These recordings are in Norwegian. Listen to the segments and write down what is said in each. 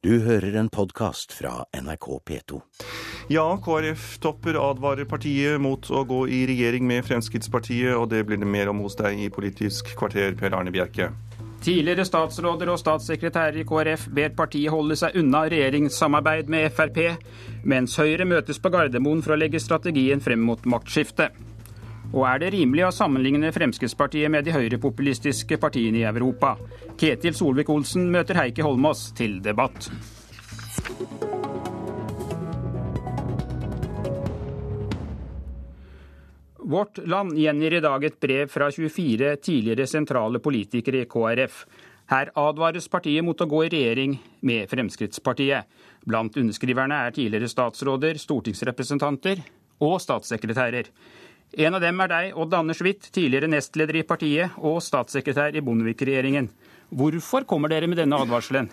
Du hører en podkast fra NRK P2. Ja, KrF-topper advarer partiet mot å gå i regjering med Fremskrittspartiet, og det blir det mer om hos deg i Politisk kvarter, Per Arne Bjerke. Tidligere statsråder og statssekretærer i KrF ber partiet holde seg unna regjeringssamarbeid med Frp, mens Høyre møtes på Gardermoen for å legge strategien frem mot maktskiftet. Og er det rimelig å sammenligne Fremskrittspartiet med de høyrepopulistiske partiene i Europa? Ketil Solvik-Olsen møter Heikki Holmås til debatt. Vårt Land gjengir i dag et brev fra 24 tidligere sentrale politikere i KrF. Her advares partiet mot å gå i regjering med Fremskrittspartiet. Blant underskriverne er tidligere statsråder, stortingsrepresentanter og statssekretærer. En av dem er deg, Odd Anders Witt, tidligere nestleder i partiet og statssekretær i Bondevik-regjeringen. Hvorfor kommer dere med denne advarselen?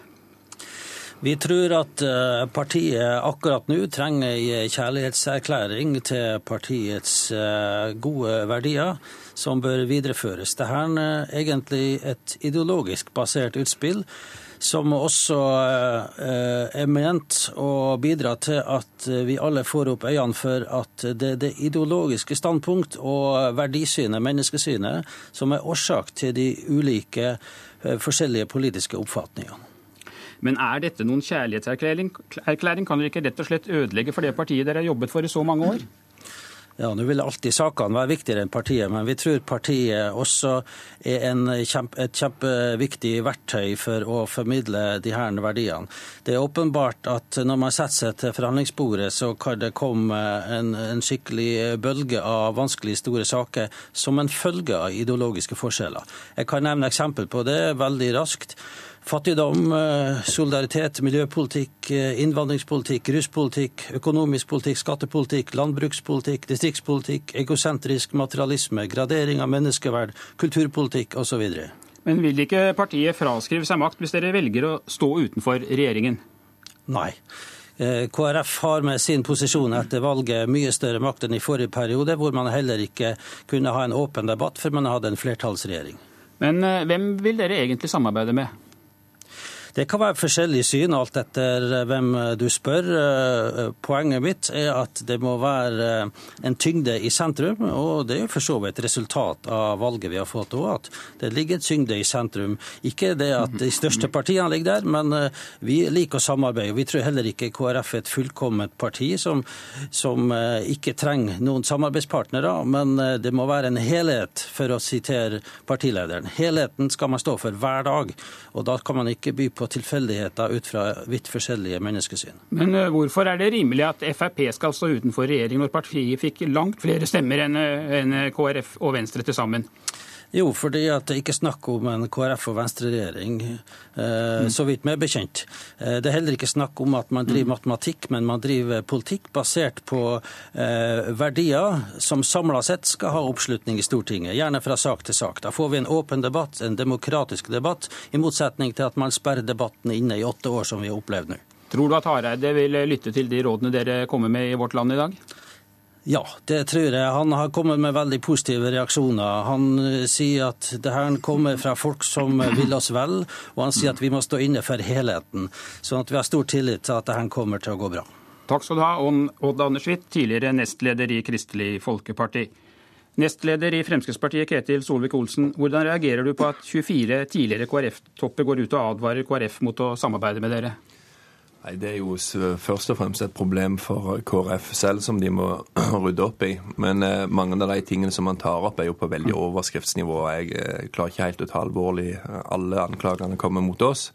Vi tror at eh, partiet akkurat nå trenger en kjærlighetserklæring til partiets eh, gode verdier, som bør videreføres. Dette er egentlig et ideologisk basert utspill som også eh, er ment å bidra til at vi alle får opp øynene for at det er det ideologiske standpunkt og verdisynet, menneskesynet, som er årsak til de ulike eh, forskjellige politiske oppfatningene. Men er dette noen kjærlighetserklæring? Kan dere ikke rett og slett ødelegge for det partiet dere har jobbet for i så mange år? Ja, Nå vil alltid sakene være viktigere enn partiet, men vi tror partiet også er kjempe, et kjempeviktig verktøy for å formidle de her verdiene. Det er åpenbart at når man setter seg til forhandlingsbordet, så kan det komme en, en skikkelig bølge av vanskelige store saker som en følge av ideologiske forskjeller. Jeg kan nevne eksempel på det veldig raskt. Fattigdom, eh, solidaritet, miljøpolitikk, eh, innvandringspolitikk, ruspolitikk, økonomisk politikk, skattepolitikk, landbrukspolitikk, distriktspolitikk, egosentrisk materialisme, gradering av menneskeverd, kulturpolitikk osv. Men vil ikke partiet fraskrive seg makt hvis dere velger å stå utenfor regjeringen? Nei. Eh, KrF har med sin posisjon etter valget mye større makt enn i forrige periode, hvor man heller ikke kunne ha en åpen debatt, for man hadde en flertallsregjering. Men hvem vil dere egentlig samarbeide med? Det kan være forskjellige syn alt etter eh, hvem eh, du spør. Eh, poenget mitt er at det må være en tyngde i sentrum, og det er for så vidt resultat av valget vi har fått òg, at det ligger en tyngde i sentrum. Ikke det at de største partiene ligger der, men vi liker å samarbeide. Vi tror heller ikke KrF er et fullkomment parti som, som ikke trenger noen samarbeidspartnere, men det må være en helhet, for å sitere partilederen. Helheten skal man stå for hver dag, og da kan man ikke by på tilfeldigheter ut fra vidt forskjellige menneskesyn. Men eh, hvorfor er det rimelig at Frp skal stå utenfor regjering når partiet fikk langt flere stemmer enn eh, KrF og Venstre til sammen? Jo, fordi at det ikke er snakk om en KrF- og Venstre-regjering, eh, så vidt meg bekjent. Eh, det er heller ikke snakk om at man driver matematikk, men man driver politikk basert på eh, verdier som samla sett skal ha oppslutning i Stortinget, gjerne fra sak til sak. Da får vi en åpen debatt, en demokratisk debatt, i motsetning til at man sperrer debatten inne i åtte år, som vi har opplevd nå. Tror du at Hareide vil lytte til de rådene dere kommer med i Vårt Land i dag? Ja, det tror jeg. Han har kommet med veldig positive reaksjoner. Han eh, sier at det her kommer fra folk som vil oss vel, og han sier at vi må stå inne for helheten. Sånn at vi har stor tillit til at det her kommer til å gå bra. Takk skal du ha, Odd Anders Hvitt, tidligere nestleder i Kristelig Folkeparti. Nestleder i Fremskrittspartiet, Ketil Solvik-Olsen. Hvordan reagerer du på at 24 tidligere KrF-topper går ut og advarer KrF mot å samarbeide med dere? Nei, Det er jo først og fremst et problem for KrF selv som de må rydde opp i. Men eh, mange av de tingene som man tar opp, er jo på veldig overskriftsnivå. Jeg eh, klarer ikke helt å ta alvorlig eh, alle anklagene kommer mot oss.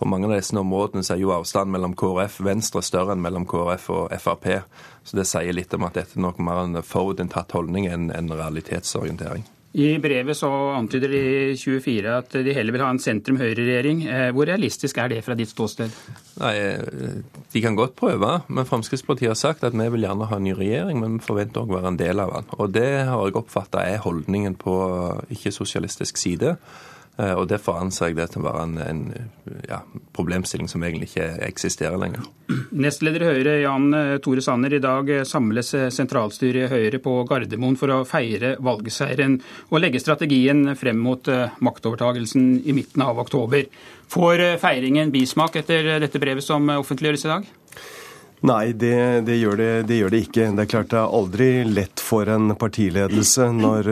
På mange av disse områdene så er jo avstanden mellom KrF Venstre større enn mellom KrF og Frp. Så det sier litt om at dette er nok mer en forutinntatt holdning enn en realitetsorientering. I brevet så antyder de 24 at de heller vil ha en sentrum-høyre-regjering. Eh, hvor realistisk er det fra ditt ståsted? Nei, eh, De kan godt prøve, men Fremskrittspartiet har sagt at vi vil gjerne ha en ny regjering, men vi forventer òg å være en del av den. Og Det har jeg oppfatta er holdningen på ikke-sosialistisk side. Eh, og Derfor anser jeg det til å være en, en ja, problemstilling som egentlig ikke eksisterer lenger. Nestleder i Høyre Jan eh, Tore Sanner, i dag samles sentralstyret i Høyre på Gardermoen for å feire valgseieren og legge strategien frem mot maktovertagelsen i midten av oktober. Får feiringen bismak etter dette brevet som offentliggjøres i dag? Nei, det, det, gjør det, det, gjør det, ikke. Det er klart det er aldri lett for en partiledelse når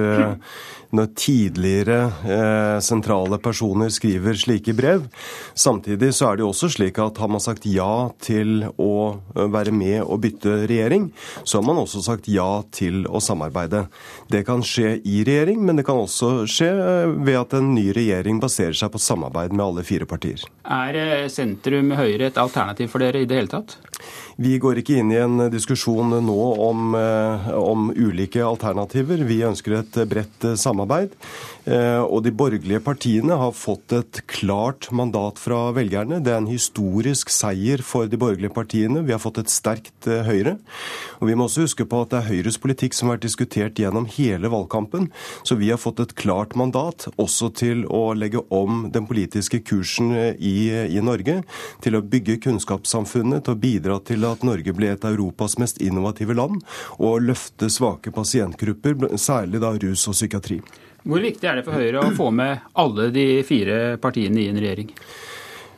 når tidligere eh, sentrale personer skriver slike brev. Samtidig så er det jo også slik at har man sagt ja til å eh, være med og bytte regjering, så har man også sagt ja til å samarbeide. Det kan skje i regjering, men det kan også skje eh, ved at en ny regjering baserer seg på samarbeid med alle fire partier. Er eh, sentrum Høyre et alternativ for dere i det hele tatt? Vi går ikke inn i en diskusjon nå om, om ulike alternativer. Vi ønsker et bredt samarbeid. Eh, og de borgerlige partiene har fått et klart mandat fra velgerne. Det er en historisk seier for de borgerlige partiene. Vi har fått et sterkt eh, Høyre. Og vi må også huske på at det er Høyres politikk som har vært diskutert gjennom hele valgkampen. Så vi har fått et klart mandat også til å legge om den politiske kursen eh, i, i Norge. Til å bygge kunnskapssamfunnet, til å bidra til at Norge ble et av Europas mest innovative land. Og løfte svake pasientgrupper, særlig da rus og psykiatri. Hvor viktig er det for Høyre å få med alle de fire partiene i en regjering?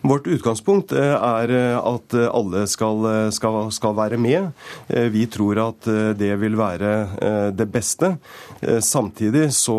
Vårt utgangspunkt eh, er eh, at eh, alle skal, skal, skal, være med. Vi tror at det vil være det beste. Samtidig så,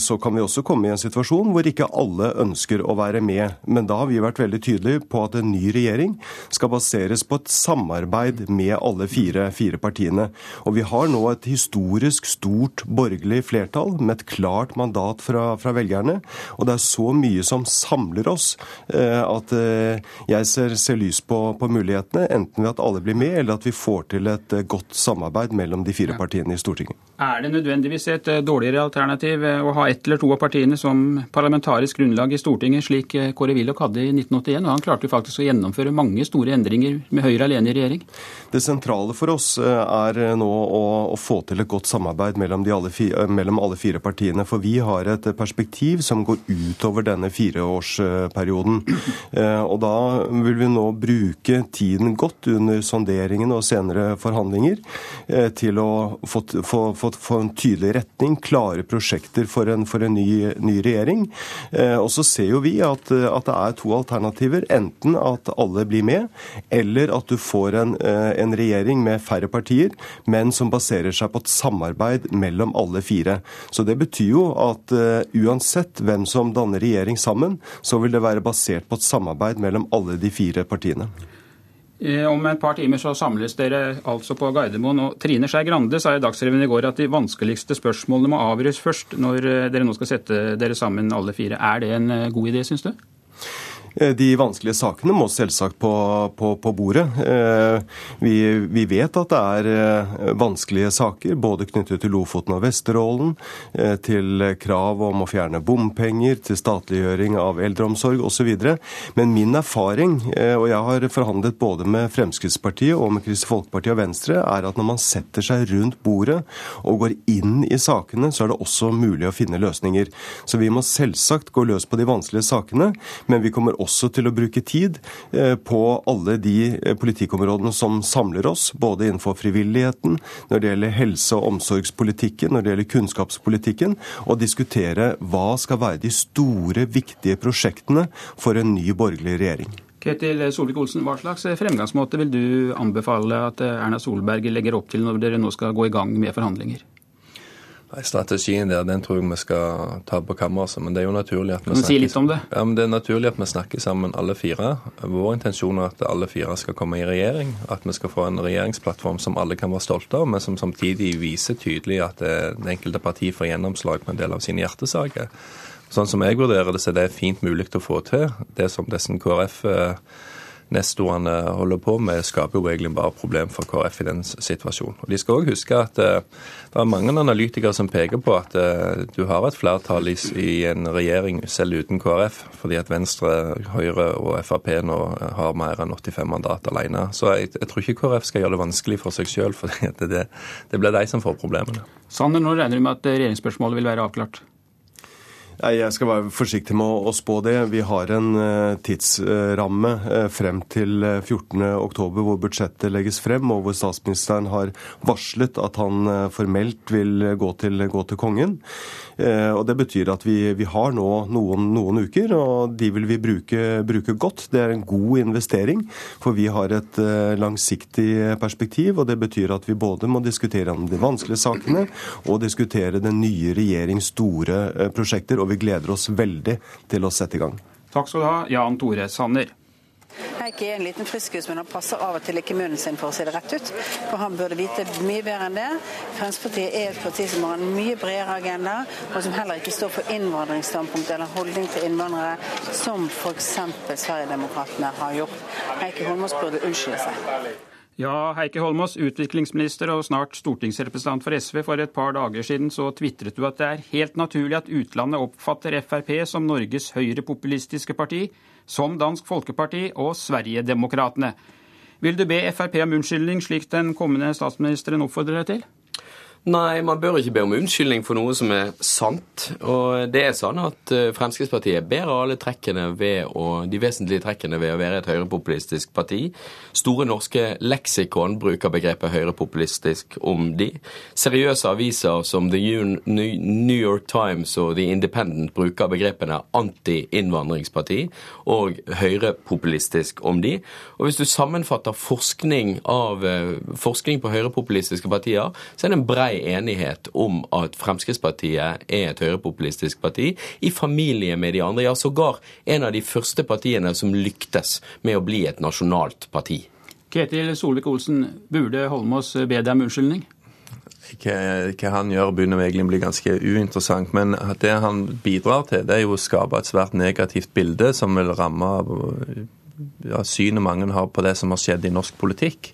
så, kan vi også komme i en situasjon hvor ikke alle ønsker å være med. Men da har vi vært veldig tydelige på at en ny regjering skal baseres på et samarbeid med alle fire, fire partiene. Og vi har nå et historisk stort borgerlig flertall med et klart mandat fra, fra velgerne. Og det er så mye som samler oss at Eh, jeg ser, ser lys på, på, mulighetene, enten ved at alle blir med, eller at vi får til et eh, godt samarbeid mellom de fire partiene i Stortinget. Er det nødvendigvis et eh, dårligere alternativ å ha ett eller to av partiene som parlamentarisk grunnlag i Stortinget, slik Kåre Willoch hadde i 1981? og Han klarte jo faktisk å gjennomføre mange store endringer med Høyre alene i regjering. Det sentrale for oss er nå å, å få til et godt samarbeid mellom, alle fire, mellom alle fire partiene. For vi har et perspektiv som går utover denne fireårsperioden. Eh, og da vil vi nå bruke tiden godt under sonderingen og senere forhandlinger eh, til å få, få, få, få en tydelig retning, klare prosjekter for en, for en ny, ny, regjering. Eh, og så ser jo vi at, at, det er to alternativer. Enten at alle blir med, eller at du får en, en regjering med færre partier, men som baserer seg på et samarbeid mellom alle fire. Så det betyr jo at uansett hvem som danner regjering sammen, så vil det være basert på et samarbeid samarbeid mellom alle de fire partiene. Eh, om et par timer så samles dere altså på Gardermoen. og Trine Skei Grande sa i Dagsrevyen i går at de vanskeligste spørsmålene må avgjøres først når eh, dere nå skal sette dere sammen alle fire. Er det en eh, god idé, syns du? Eh, de vanskelige sakene må selvsagt på, på, på bordet. Eh, vi, vi, vet at det er eh, vanskelige saker, både knyttet til Lofoten og Vesterålen, til krav om å fjerne bompenger, til statliggjøring av eldreomsorg osv. Men min erfaring, og jeg har forhandlet både med Fremskrittspartiet og med Kristelig Folkeparti og Venstre, er at når man setter seg rundt bordet og går inn i sakene, så er det også mulig å finne løsninger. Så vi må selvsagt gå løs på de vanskelige sakene, men vi kommer også til å bruke tid eh, på alle de eh, politikkområdene som samler oss, både innenfor frivilligheten, når det gjelder helse- og omsorgspolitikken, når det gjelder kunnskapspolitikken, og diskutere hva skal være de store, viktige prosjektene for en ny borgerlig regjering. Ketil Solvik-Olsen, Hva slags fremgangsmåte vil du anbefale at Erna Solberg legger opp til når dere nå skal gå i gang med forhandlinger? Strategien der den tror jeg vi skal ta på kammerset. Men det er jo naturlig at vi snakker, si litt om det? Ja, men det er naturlig at vi snakker sammen alle fire. Vår intensjon er at alle fire skal komme i regjering. At vi skal få en regjeringsplattform som alle kan være stolte av, men som samtidig viser tydelig at det enkelte parti får gjennomslag på en del av sine hjertesaker. Sånn som jeg vurderer det, så er det fint mulig å få til. Det som dessen KrF eh, nestorene holder på med, skaper jo egentlig bare problem for KrF i den situasjonen. Og De skal òg huske at uh, det er mange analytikere som peker på at uh, du har et flertall i, en regjering selv uten KrF, fordi at Venstre, Høyre og Frp nå har mer enn 85 mandat alene. Så jeg, jeg tror ikke KrF skal gjøre det vanskelig for seg sjøl, for det, det, det blir de som får problemene. Sanner, nå regner du med at regjeringsspørsmålet vil være avklart? Nei, Jeg skal være forsiktig med å spå det. Vi har en eh, tidsramme eh, frem til 14.10 hvor budsjettet legges frem, og hvor statsministeren har varslet at han formelt vil gå til, gå til kongen. Og Det betyr at vi, vi har nå noen, noen, uker, og de vil vi bruke, bruke, godt. Det er en god investering, for vi har et langsiktig perspektiv. og Det betyr at vi både må diskutere om de vanskelige sakene og diskutere den nye regjerings store prosjekter. og vi gleder oss veldig til å sette i gang. Takk skal du ha, Jan Tore Sanner. Heikki er en liten friskus, men han passer av og til ikke munnen sin, for å si det rett ut. For han burde vite mye bedre enn det. Fremskrittspartiet er et parti som har en mye bredere agenda, og som heller ikke står for innvandringsstandpunkt eller holdning til innvandrere, som f.eks. Sverigedemokraterna har gjort. Heikki Holmås burde unnskylde seg. Ja, Heikki Holmås, utviklingsminister og snart stortingsrepresentant for SV. For et par dager siden så tvitret du at det er helt naturlig at utlandet oppfatter Frp som Norges høyrepopulistiske parti, som Dansk Folkeparti og Sverigedemokraterna. Vil du be Frp om unnskyldning, slik den kommende statsministeren oppfordrer deg til? Nei, man bør ikke be om unnskyldning for noe som er sant. Og det er sånn at Fremskrittspartiet Fremskrittspartiet bærer alle trekkene ved å, de vesentlige trekkene ved å være et høyrepopulistisk parti. Store norske leksikon bruker begrepet høyrepopulistisk om de. Seriøse aviser som The New York Times og The Independent bruker begrepene anti-innvandringsparti og høyrepopulistisk om de. Og hvis du sammenfatter forskning, av, eh, forskning på høyrepopulistiske partier, så er det en brei brei enighet om at Fremskrittspartiet er et høyrepopulistisk parti, i familie med de andre. Ja, sågar en av de første partiene som lyktes med å bli et nasjonalt parti. Ketil Solvik-Olsen, burde Holmås be deg om unnskyldning? Hva, hva, han gjør, begynner egentlig å bli ganske uinteressant. Men det han bidrar til, det er jo å skape et svært negativt bilde som vil ramme ja, synet mange har på det som har skjedd i norsk politikk.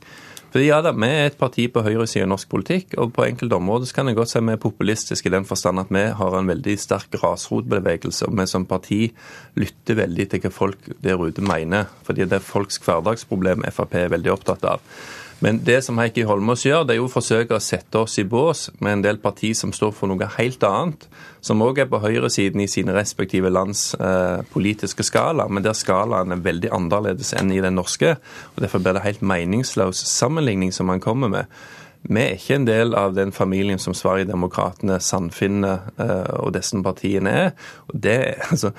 Ja da, Vi er et parti på høyresiden i norsk politikk, og på enkelte områder kan jeg godt si vi er populistiske i den forstand at vi har en veldig sterk grasrotbevegelse. og Vi som parti lytter veldig til hva folk der ute mener. fordi det er folks hverdagsproblem Frp er veldig opptatt av. Men det som Heikki Holmås gjør, det er jo å forsøke å sette oss i bås med en del parti som står for noe helt annet, som òg er på høyresiden i sine respektive lands eh, politiske skala, men der skalaen er veldig annerledes enn i den norske. og Derfor blir det helt meningsløs sammenligning som han kommer med. Vi er ikke en del av den familien som Sverigedemokraterna, Sandfinnet eh, og disse partiene er. Og det, altså,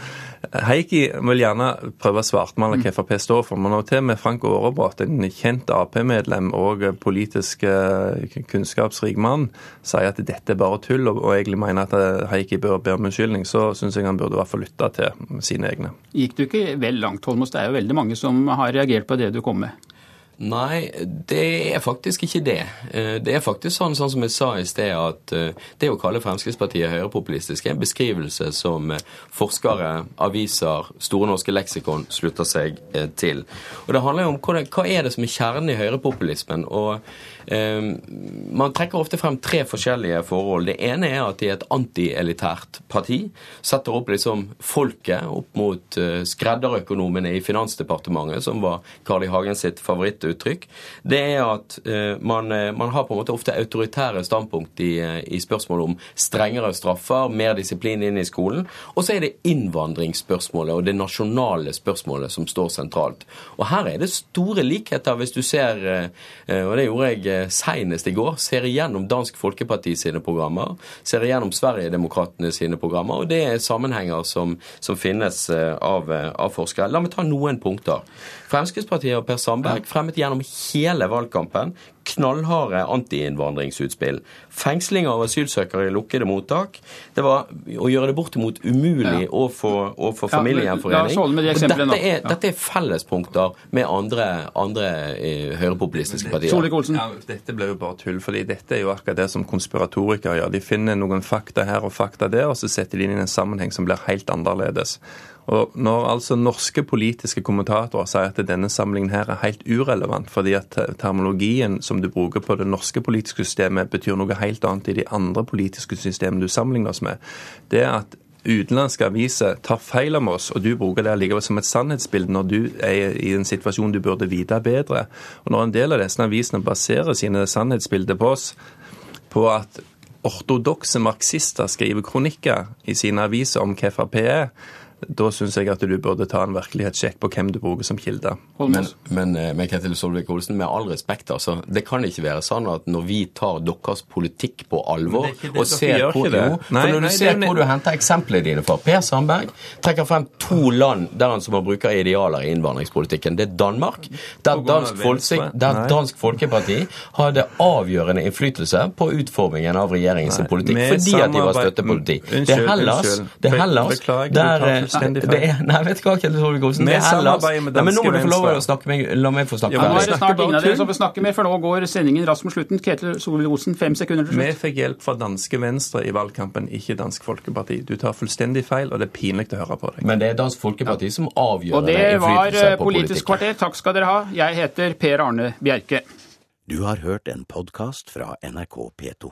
Heikki vil gjerne prøve å svartmale hva Frp står for, men til med Frank Aarebrot, en kjent Ap-medlem og politisk eh, kunnskapsrik mann, sier at dette er bare tull, og egentlig mener at eh, Heikki bør be om unnskyldning, så syns jeg han burde i hvert fall lytte til sine egne. Gikk du ikke vel langt, Holmås? Det er jo veldig mange som har reagert på det du kom med. Nei, det er faktisk ikke det. Eh, det er faktisk sånn, sånn som jeg sa i sted, at eh, det å kalle Fremskrittspartiet høyrepopulistisk er en beskrivelse som eh, forskere, aviser, Store norske leksikon slutter seg til. Og Det handler jo om hva, er det som er kjernen i høyrepopulismen. og man trekker ofte frem tre forskjellige forhold. Det ene er at de er et antielitært parti. Setter opp liksom folket opp mot eh, skredderøkonomene i Finansdepartementet, som var Carl I. Hagen sitt favorittuttrykk. Det er at eh, man, eh, man, har på en måte ofte autoritære standpunkt i, i spørsmålet om strengere straffer, mer disiplin inn i skolen. Og så er det innvandringsspørsmålet og det nasjonale spørsmålet som står sentralt. Og her er det store likheter, hvis du ser, og det gjorde jeg senest i går ser igjennom Dansk Folkeparti sine programmer, ser igjennom Sverigedemokraterna sine programmer, og det er sammenhenger som, som finnes eh, av, eh, av, forskere. La meg ta noen punkter. Fremskrittspartiet og Per Sandberg fremmet gjennom hele valgkampen knallharde antiinnvandringsutspill. Fengsling av asylsøkere i lukkede mottak. Det var å gjøre det bortimot umulig ja. å få, å få familiegjenforening. Ja, de dette, er, dette er fellespunkter med andre, andre eh, høyrepopulistiske partier. Ja, dette blir jo bare tull. fordi dette er jo akkurat det som konspiratorikere gjør. De finner noen fakta her og fakta der, og så setter de inn i en sammenheng som blir helt annerledes. Og Når altså norske politiske kommentatorer sier at denne samlingen her er helt urelevant, fordi at terminologien som du bruker på det norske politiske systemet, betyr noe helt annet i de andre politiske systemene du sammenligner oss med, det er at utenlandske aviser tar feil om oss, og du bruker det allikevel som et sannhetsbilde når du er i en situasjon du burde vite bedre. Og Når en del av disse avisene baserer sine sannhetsbilder på oss, på at ortodokse marxister skriver kronikker i sine aviser om hva Frp er, da syns jeg at du burde ta en virkelighetssjekk på hvem du bruker som kilde. Men, men, eh, men Ketil Solvik-Olsen, med all respekt, altså. Det kan ikke være sånn at når vi tar deres politikk på alvor og ser hvor, jo, Nei, for Når nei, du ser det er- hvor du henter eksemplene dine fra Per Sandberg trekker frem to land der han som har bruker idealer i innvandringspolitikken. Det er Danmark, der Dansk? Folksik- der Dansk Folkeparti hadde avgjørende innflytelse på utformingen av regjeringens Nei, politikk fordi at de var støttepoliti. Det er Hellas, det er Hellas der fullstendig feil. det er, Nei, vet du hva, Ketil Solvik-Olsen? Det er Hellas. med Nei, men nå må du få lov å snakke meg, la meg få snakke Ja, Nå er det snart ingen av dere som vil snakke mer, for nå går sendingen raskt mot slutten. Ketil Solvik-Olsen, fem sekunder til slutt. Vi fikk hjelp fra danske Venstre i valgkampen, ikke Dansk Folkeparti. Du tar fullstendig feil, og det er pinlig å høre på deg. Men det er Dansk Folkeparti som avgjør Og det var Politisk kvarter. Takk skal dere ha. Jeg heter Per Arne Bjerke. Du har hørt en podkast fra NRK P2.